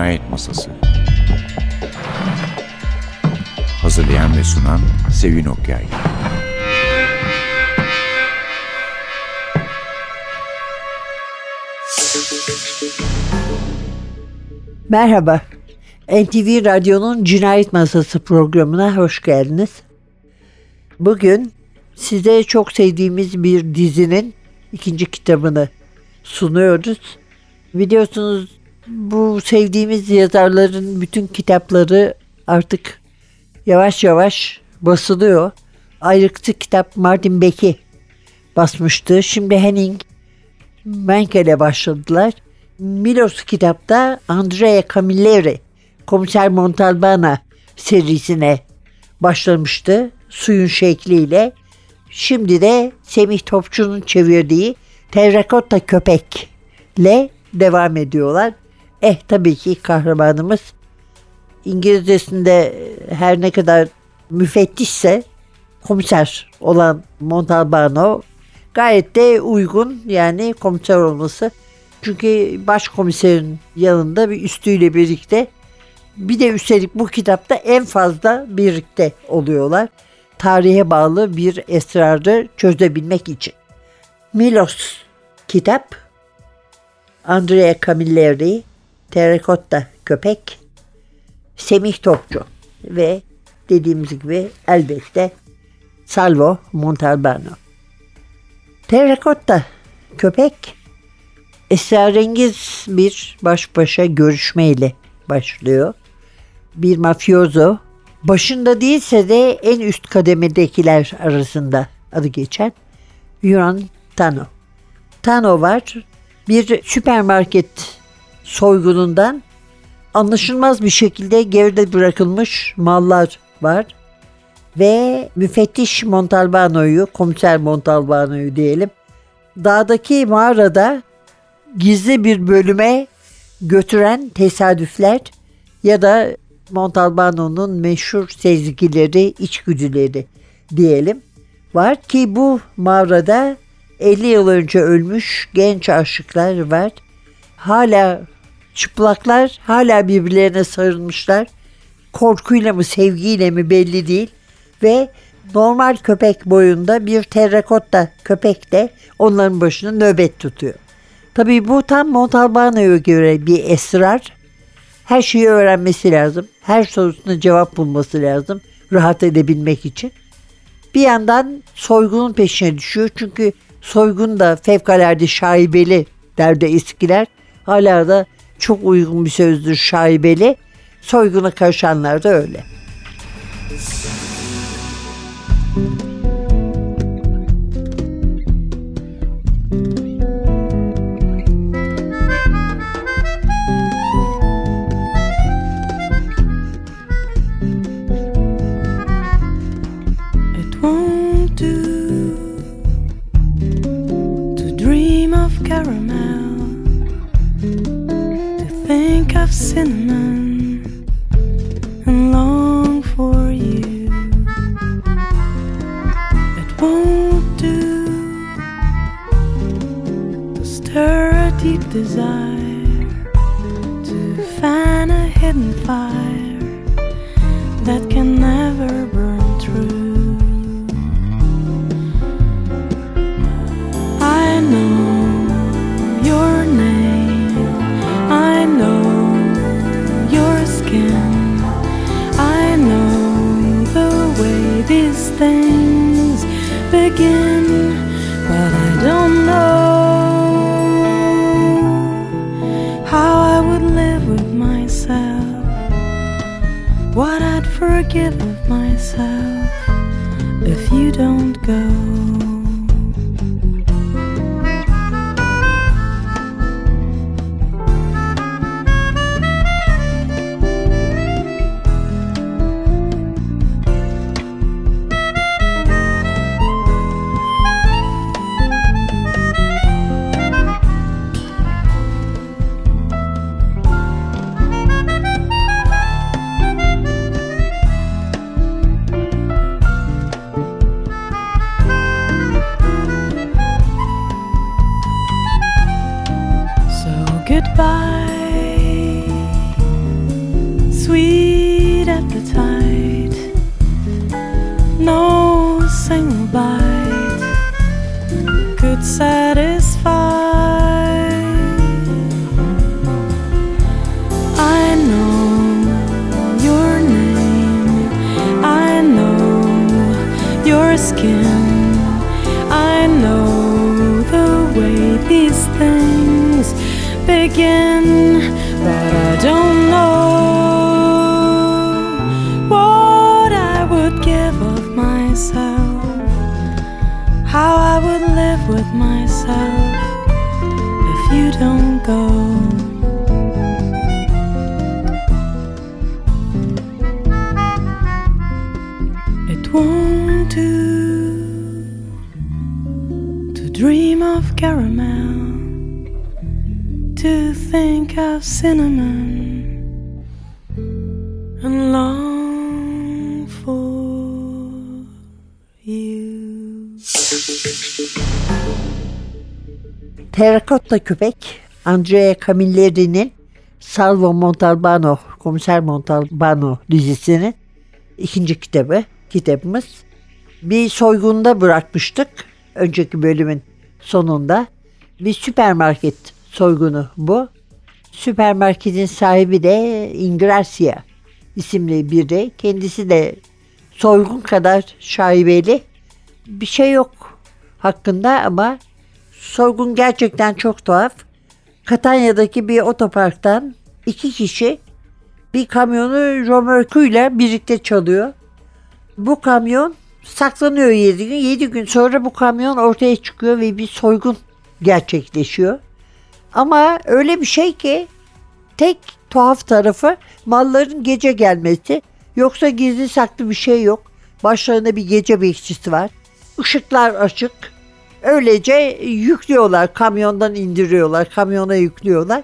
Cinayet Masası Hazırlayan ve sunan Sevin Okyay Merhaba. NTV Radyo'nun Cinayet Masası programına hoş geldiniz. Bugün size çok sevdiğimiz bir dizinin ikinci kitabını sunuyoruz. Biliyorsunuz bu sevdiğimiz yazarların bütün kitapları artık yavaş yavaş basılıyor. Ayrıktı kitap Martin Beck'i basmıştı. Şimdi Henning Menkel'e başladılar. Milos kitapta Andrea Camilleri, Komiser Montalbana serisine başlamıştı suyun şekliyle. Şimdi de Semih Topçu'nun çevirdiği Terrakotta Köpek'le devam ediyorlar. Eh tabii ki kahramanımız İngilizcesinde her ne kadar müfettişse komiser olan Montalbano gayet de uygun yani komiser olması. Çünkü başkomiserin yanında bir üstüyle birlikte bir de üstelik bu kitapta en fazla birlikte oluyorlar. Tarihe bağlı bir esrarı çözebilmek için. Milos kitap, Andrea Camilleri, Terrakotta Köpek, Semih Topçu ve dediğimiz gibi elbette Salvo Montalbano. Terrakotta Köpek esrarengiz bir baş başa görüşmeyle başlıyor. Bir mafyozo başında değilse de en üst kademedekiler arasında adı geçen Yuran Tano. Tano var. Bir süpermarket soygunundan anlaşılmaz bir şekilde geride bırakılmış mallar var. Ve müfettiş Montalbano'yu, komiser Montalbano'yu diyelim, dağdaki mağarada gizli bir bölüme götüren tesadüfler ya da Montalbano'nun meşhur sezgileri, içgüdüleri diyelim var ki bu mağarada 50 yıl önce ölmüş genç aşıklar var. Hala çıplaklar, hala birbirlerine sarılmışlar. Korkuyla mı, sevgiyle mi belli değil ve normal köpek boyunda bir terrakotta köpek de onların başına nöbet tutuyor. Tabii bu tam Montalbano'ya göre bir esrar. Her şeyi öğrenmesi lazım. Her sorusuna cevap bulması lazım. Rahat edebilmek için. Bir yandan soygunun peşine düşüyor. Çünkü soygun da fevkalade şaibeli derdi eskiler. Hala da çok uygun bir sözdür şaibeli. Soyguna karışanlar da öyle. It skin. I know the way these things begin, but I don't know how I would live with myself. What I'd forgive of myself if you don't go. Go. It won't do to dream of caramel, to think of cinnamon, and long for you. Terrakotta Köpek Andrea Camilleri'nin Salvo Montalbano, Komiser Montalbano dizisinin ikinci kitabı, kitabımız. Bir soygunda bırakmıştık önceki bölümün sonunda. Bir süpermarket soygunu bu. Süpermarketin sahibi de Ingracia isimli biri. Kendisi de soygun kadar şaibeli. Bir şey yok hakkında ama soygun gerçekten çok tuhaf. Katanya'daki bir otoparktan iki kişi bir kamyonu römorkuyla birlikte çalıyor. Bu kamyon saklanıyor 7 gün. 7 gün sonra bu kamyon ortaya çıkıyor ve bir soygun gerçekleşiyor. Ama öyle bir şey ki tek tuhaf tarafı malların gece gelmesi. Yoksa gizli saklı bir şey yok. Başlarında bir gece bekçisi var. Işıklar açık. Öylece yüklüyorlar, kamyondan indiriyorlar, kamyona yüklüyorlar.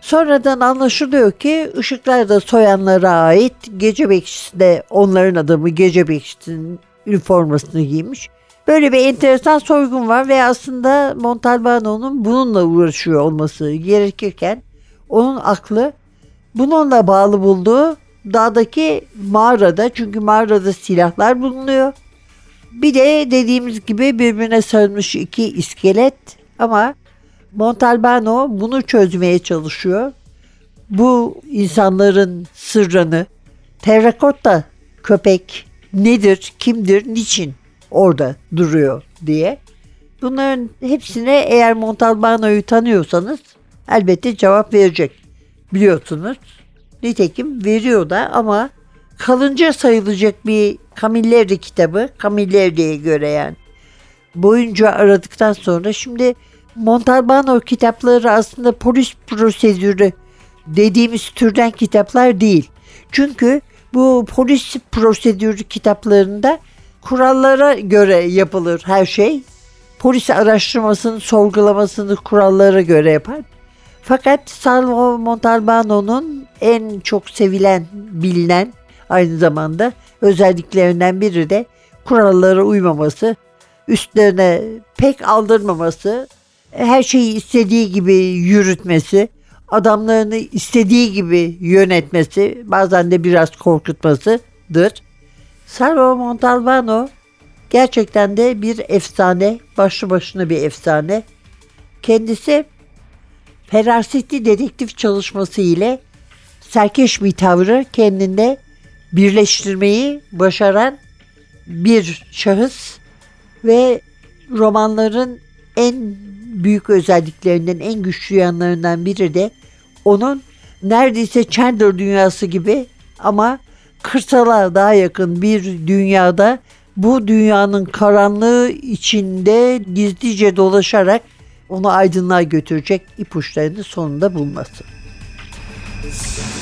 Sonradan anlaşılıyor ki ışıklar da soyanlara ait. Gece bekçisi de onların adamı gece bekçisinin üniformasını giymiş. Böyle bir enteresan soygun var ve aslında Montalbano'nun bununla uğraşıyor olması gerekirken onun aklı bununla bağlı bulduğu dağdaki mağarada çünkü mağarada silahlar bulunuyor. Bir de dediğimiz gibi birbirine sarılmış iki iskelet ama Montalbano bunu çözmeye çalışıyor. Bu insanların sırrını, terrakotta köpek nedir, kimdir, niçin orada duruyor diye. Bunların hepsine eğer Montalbano'yu tanıyorsanız elbette cevap verecek. Biliyorsunuz. Nitekim veriyor da ama kalınca sayılacak bir Camilleri kitabı. Camilleri'ye göre yani. Boyunca aradıktan sonra şimdi Montalbano kitapları aslında polis prosedürü dediğimiz türden kitaplar değil. Çünkü bu polis prosedürü kitaplarında kurallara göre yapılır her şey. Polis araştırmasını, sorgulamasını kurallara göre yapar. Fakat Salvo Montalbano'nun en çok sevilen, bilinen aynı zamanda özelliklerinden biri de kurallara uymaması, üstlerine pek aldırmaması, her şeyi istediği gibi yürütmesi, adamlarını istediği gibi yönetmesi, bazen de biraz korkutmasıdır. Salvo Montalbano gerçekten de bir efsane, başlı başına bir efsane. Kendisi ferasetli dedektif çalışması ile serkeş bir tavrı kendinde birleştirmeyi başaran bir şahıs ve romanların en büyük özelliklerinden, en güçlü yanlarından biri de onun neredeyse Chandler dünyası gibi ama kırsala daha yakın bir dünyada bu dünyanın karanlığı içinde gizlice dolaşarak onu aydınlığa götürecek ipuçlarını sonunda bulması. experience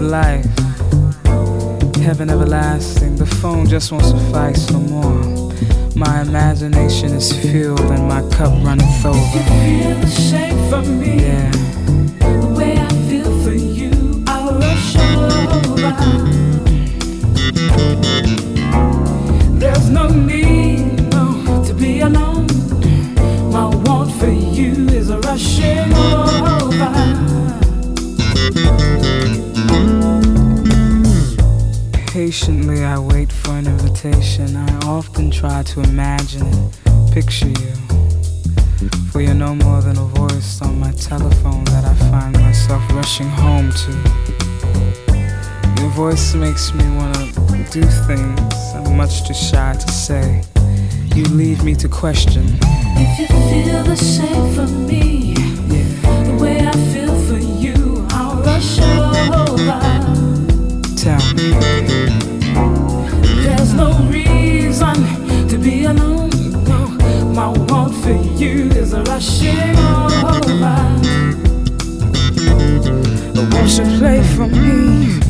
of life. Heaven everlasting, the phone just won't suffice no more. My imagination is filled and my cup runneth over. Feel the from me. Yeah. The way I feel for you, I'll rush over. There's no need, no, to be alone. My want for you is a rushing over. Patiently I wait for an invitation. I often try to imagine picture you. For you're no more than a voice on my telephone that I find myself rushing home to. Your voice makes me wanna do things I'm much too shy to say. You leave me to question. If you feel the same for me, Yeah, the way I feel for you, I'll rush over. tell me. There's no reason to be alone. No, my want for you is rushing over. Won't you play for me?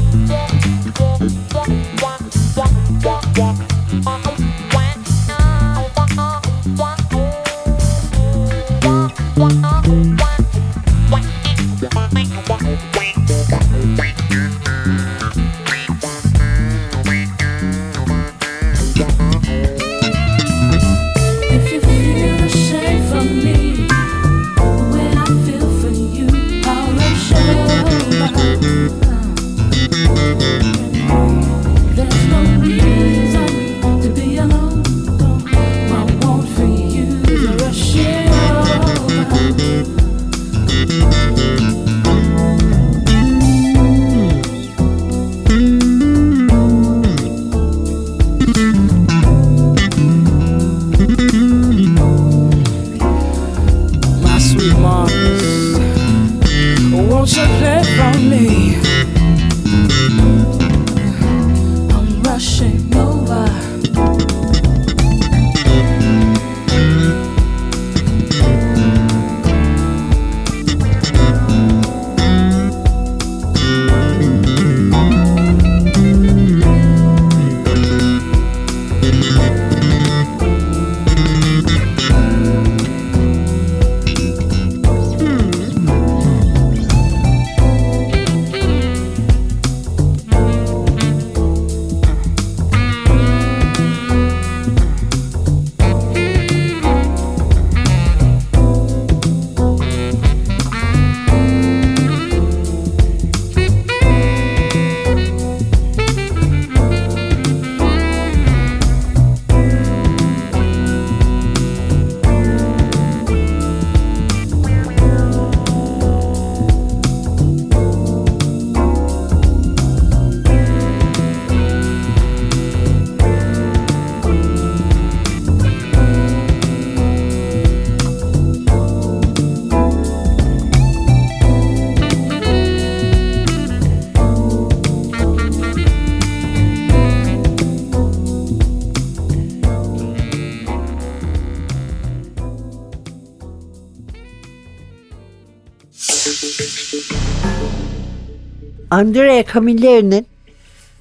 Andrea Camilleri'nin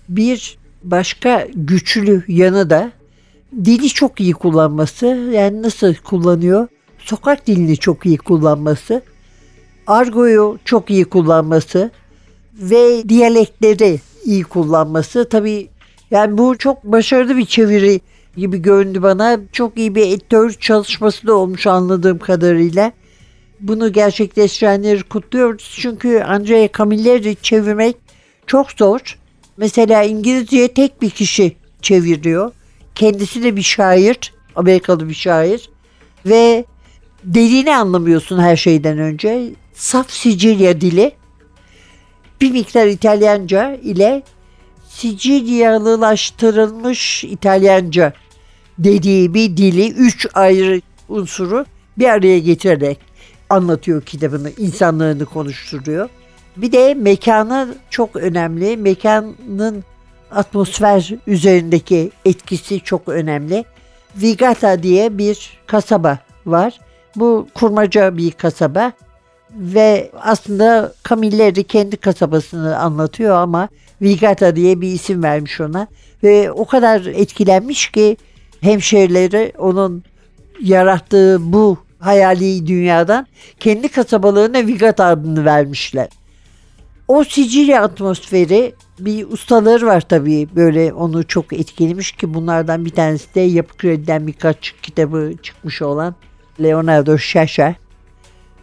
bir başka güçlü yanı da dili çok iyi kullanması. Yani nasıl kullanıyor? Sokak dilini çok iyi kullanması. Argoyu çok iyi kullanması ve diyalekleri iyi kullanması. Tabii yani bu çok başarılı bir çeviri gibi göründü bana. Çok iyi bir editör çalışması da olmuş anladığım kadarıyla. Bunu gerçekleştirenleri kutluyoruz. Çünkü Andrea Camilleri çevirmek çok zor. Mesela İngilizceye tek bir kişi çeviriyor. Kendisi de bir şair, Amerikalı bir şair. Ve dediğini anlamıyorsun her şeyden önce. Saf Sicilya dili, bir miktar İtalyanca ile Sicilyalılaştırılmış İtalyanca dediği bir dili üç ayrı unsuru bir araya getirerek anlatıyor kitabını, insanlığını konuşturuyor. Bir de mekanı çok önemli. Mekanın atmosfer üzerindeki etkisi çok önemli. Vigata diye bir kasaba var. Bu kurmaca bir kasaba. Ve aslında Camilleri kendi kasabasını anlatıyor ama Vigata diye bir isim vermiş ona. Ve o kadar etkilenmiş ki hemşehrileri onun yarattığı bu hayali dünyadan kendi kasabalarına Vigata adını vermişler. O Sicilya atmosferi bir ustaları var tabii böyle onu çok etkilemiş ki bunlardan bir tanesi de Yapı Kredi'den birkaç kitabı çıkmış olan Leonardo Sciascia.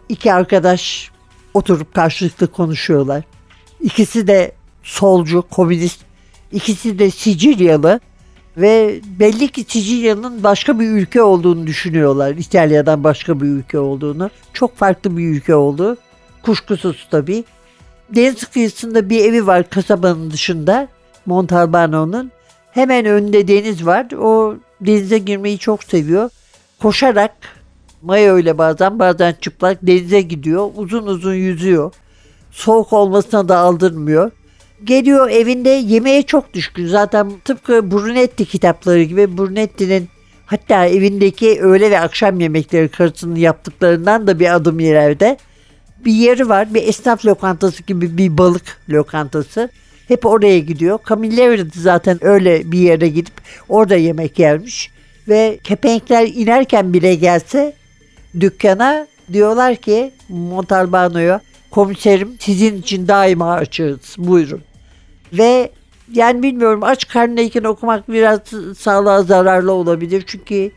İki arkadaş oturup karşılıklı konuşuyorlar. İkisi de solcu, komünist. İkisi de Sicilyalı ve belli ki Sicilya'nın başka bir ülke olduğunu düşünüyorlar. İtalya'dan başka bir ülke olduğunu. Çok farklı bir ülke olduğu. Kuşkusuz tabii. Deniz kıyısında bir evi var kasabanın dışında. Montalbano'nun. Hemen önünde deniz var. O denize girmeyi çok seviyor. Koşarak mayo ile bazen bazen çıplak denize gidiyor. Uzun uzun yüzüyor. Soğuk olmasına da aldırmıyor. Geliyor evinde yemeğe çok düşkün. Zaten tıpkı Brunetti kitapları gibi Brunetti'nin hatta evindeki öğle ve akşam yemekleri karısının yaptıklarından da bir adım ileride. Bir yeri var bir esnaf lokantası gibi bir balık lokantası. Hep oraya gidiyor. Camilleri zaten öyle bir yere gidip orada yemek yermiş. Ve kepenkler inerken bile gelse dükkana diyorlar ki Montalbano'ya komiserim sizin için daima açığız buyurun. Ve yani bilmiyorum aç karnındayken okumak biraz sağlığa zararlı olabilir. Çünkü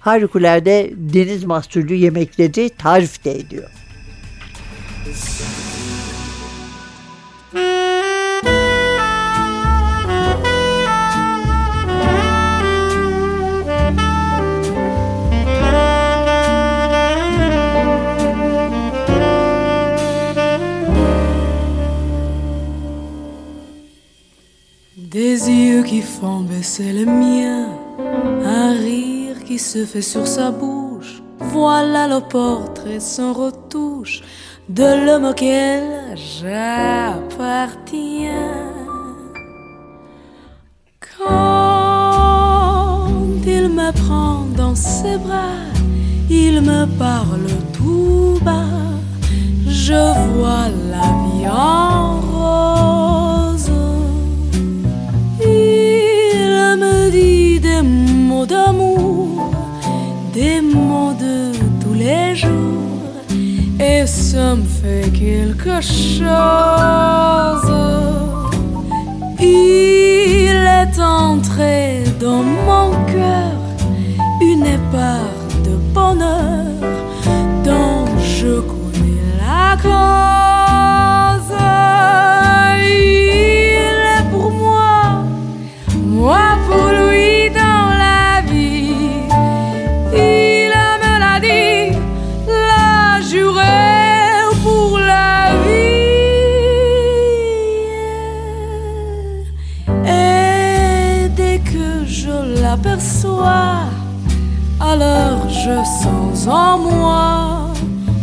harikulade deniz mahsulü yemekleri tarif de ediyor. Des yeux qui font baisser le mien, un rire qui se fait sur sa bouche. Voilà le portrait sans retouche de l'homme auquel j'appartiens. Quand il me prend dans ses bras, il me parle tout bas. Je vois la vie en your show. L'aperçois, alors je sens en moi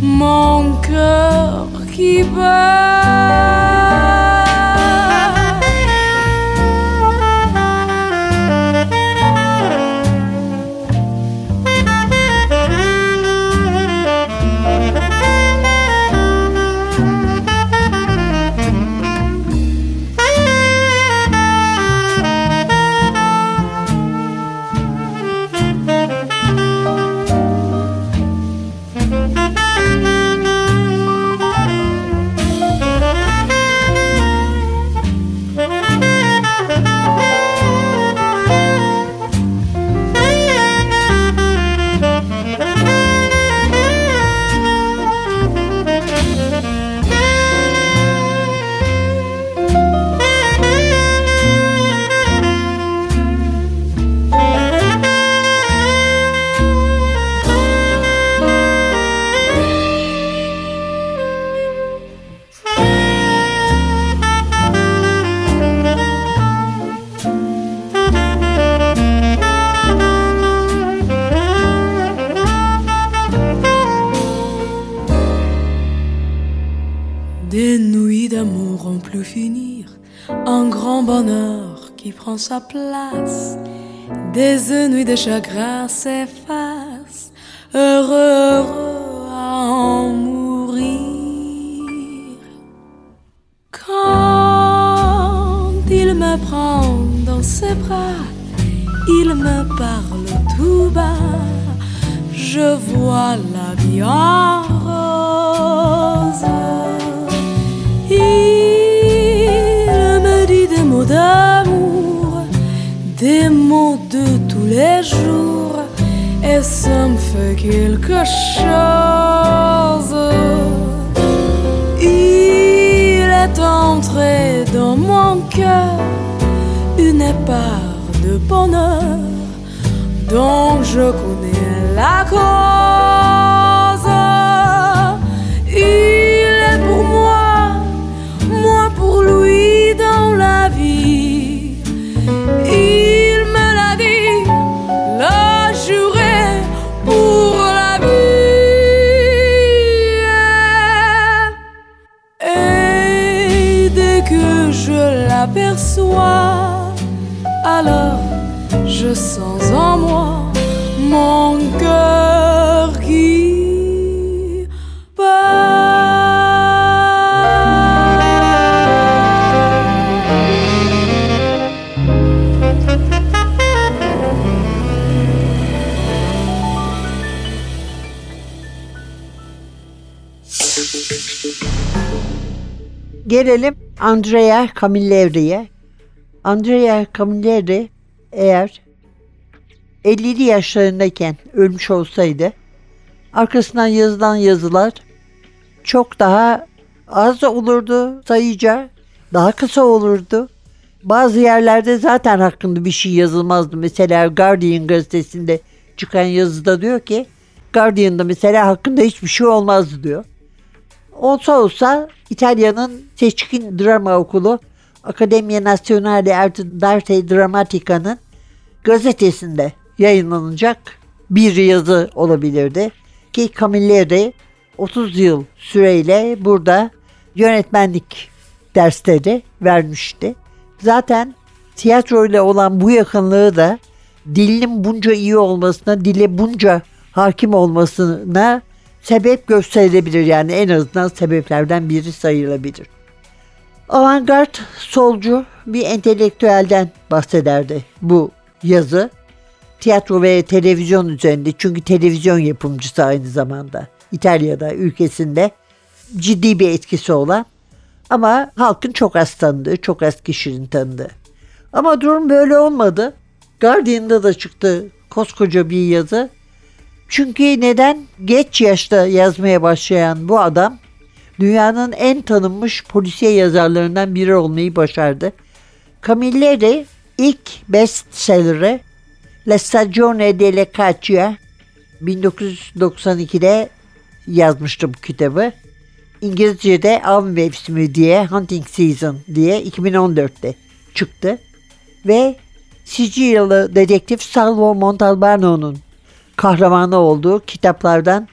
mon cœur qui bat. sa place. Des nuits de chagrin s'effacent. Heureux, à en mourir. Quand il me prend dans ses bras, il me parle tout bas. Je vois la vie ça me fait quelque chose. Il est entré dans mon cœur une part de bonheur dont je connais la cause. Andrea Camilleri'ye. Andrea Camilleri eğer 50'li yaşlarındayken ölmüş olsaydı arkasından yazılan yazılar çok daha az olurdu sayıca, daha kısa olurdu. Bazı yerlerde zaten hakkında bir şey yazılmazdı. Mesela Guardian gazetesinde çıkan yazıda diyor ki Guardian'da mesela hakkında hiçbir şey olmazdı diyor. Olsa olsa İtalya'nın seçkin drama okulu Accademia Nazionale d'Arte Drammatica'nın gazetesinde yayınlanacak bir yazı olabilirdi. Ki Camilleri 30 yıl süreyle burada yönetmenlik dersleri vermişti. Zaten tiyatro ile olan bu yakınlığı da dilinin bunca iyi olmasına, dile bunca hakim olmasına sebep gösterilebilir. Yani en azından sebeplerden biri sayılabilir. Avantgard solcu bir entelektüelden bahsederdi bu yazı. Tiyatro ve televizyon üzerinde çünkü televizyon yapımcısı aynı zamanda İtalya'da ülkesinde ciddi bir etkisi olan ama halkın çok az tanıdığı, çok az kişinin tanıdığı. Ama durum böyle olmadı. Guardian'da da çıktı koskoca bir yazı. Çünkü neden? Geç yaşta yazmaya başlayan bu adam dünyanın en tanınmış polisiye yazarlarından biri olmayı başardı. Camilleri ilk bestseller'ı La Stagione delle Caccia 1992'de yazmıştı bu kitabı. İngilizce'de av mevsimi diye Hunting Season diye 2014'te çıktı. Ve Sicilyalı dedektif Salvo Montalbano'nun kahramanı olduğu kitaplardan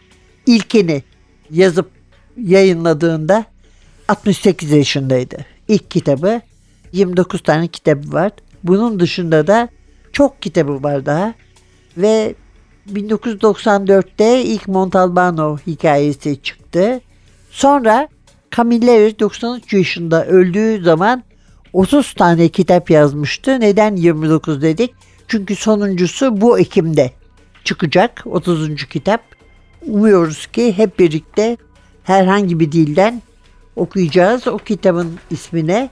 ilkini yazıp yayınladığında 68 yaşındaydı. İlk kitabı 29 tane kitabı var. Bunun dışında da çok kitabı var daha. Ve 1994'te ilk Montalbano hikayesi çıktı. Sonra Camilleri 93 yaşında öldüğü zaman 30 tane kitap yazmıştı. Neden 29 dedik? Çünkü sonuncusu bu Ekim'de çıkacak 30. kitap. Umuyoruz ki hep birlikte herhangi bir dilden okuyacağız o kitabın ismine.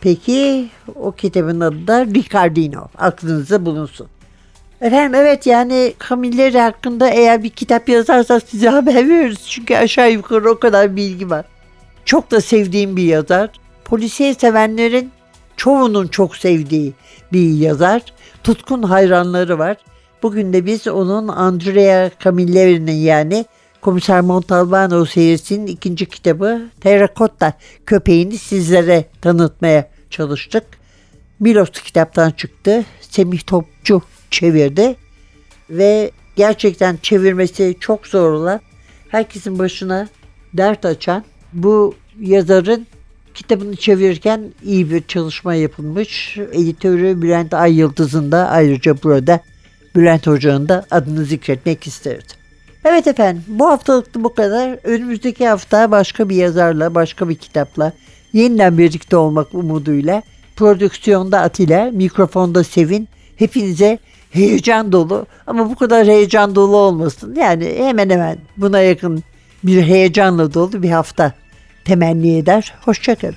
Peki o kitabın adı da Ricardino. Aklınızda bulunsun. Efendim evet yani Camilleri hakkında eğer bir kitap yazarsa size haber veririz. Çünkü aşağı yukarı o kadar bilgi var. Çok da sevdiğim bir yazar. Polisiye sevenlerin çoğunun çok sevdiği bir yazar. Tutkun hayranları var. Bugün de biz onun Andrea Camilleri'nin yani Komiser Montalbano serisinin ikinci kitabı Terracotta köpeğini sizlere tanıtmaya çalıştık. Milos kitaptan çıktı. Semih Topçu çevirdi ve gerçekten çevirmesi çok zor olan herkesin başına dert açan bu yazarın kitabını çevirirken iyi bir çalışma yapılmış. Editörü Bülent Ay Yıldız'ın da ayrıca burada Bülent Hoca'nın da adını zikretmek isterdim. Evet efendim bu haftalık da bu kadar. Önümüzdeki hafta başka bir yazarla, başka bir kitapla yeniden birlikte olmak umuduyla Prodüksiyonda Atilla, mikrofonda Sevin. Hepinize heyecan dolu ama bu kadar heyecan dolu olmasın. Yani hemen hemen buna yakın bir heyecanla dolu bir hafta temenni eder. Hoşçakalın.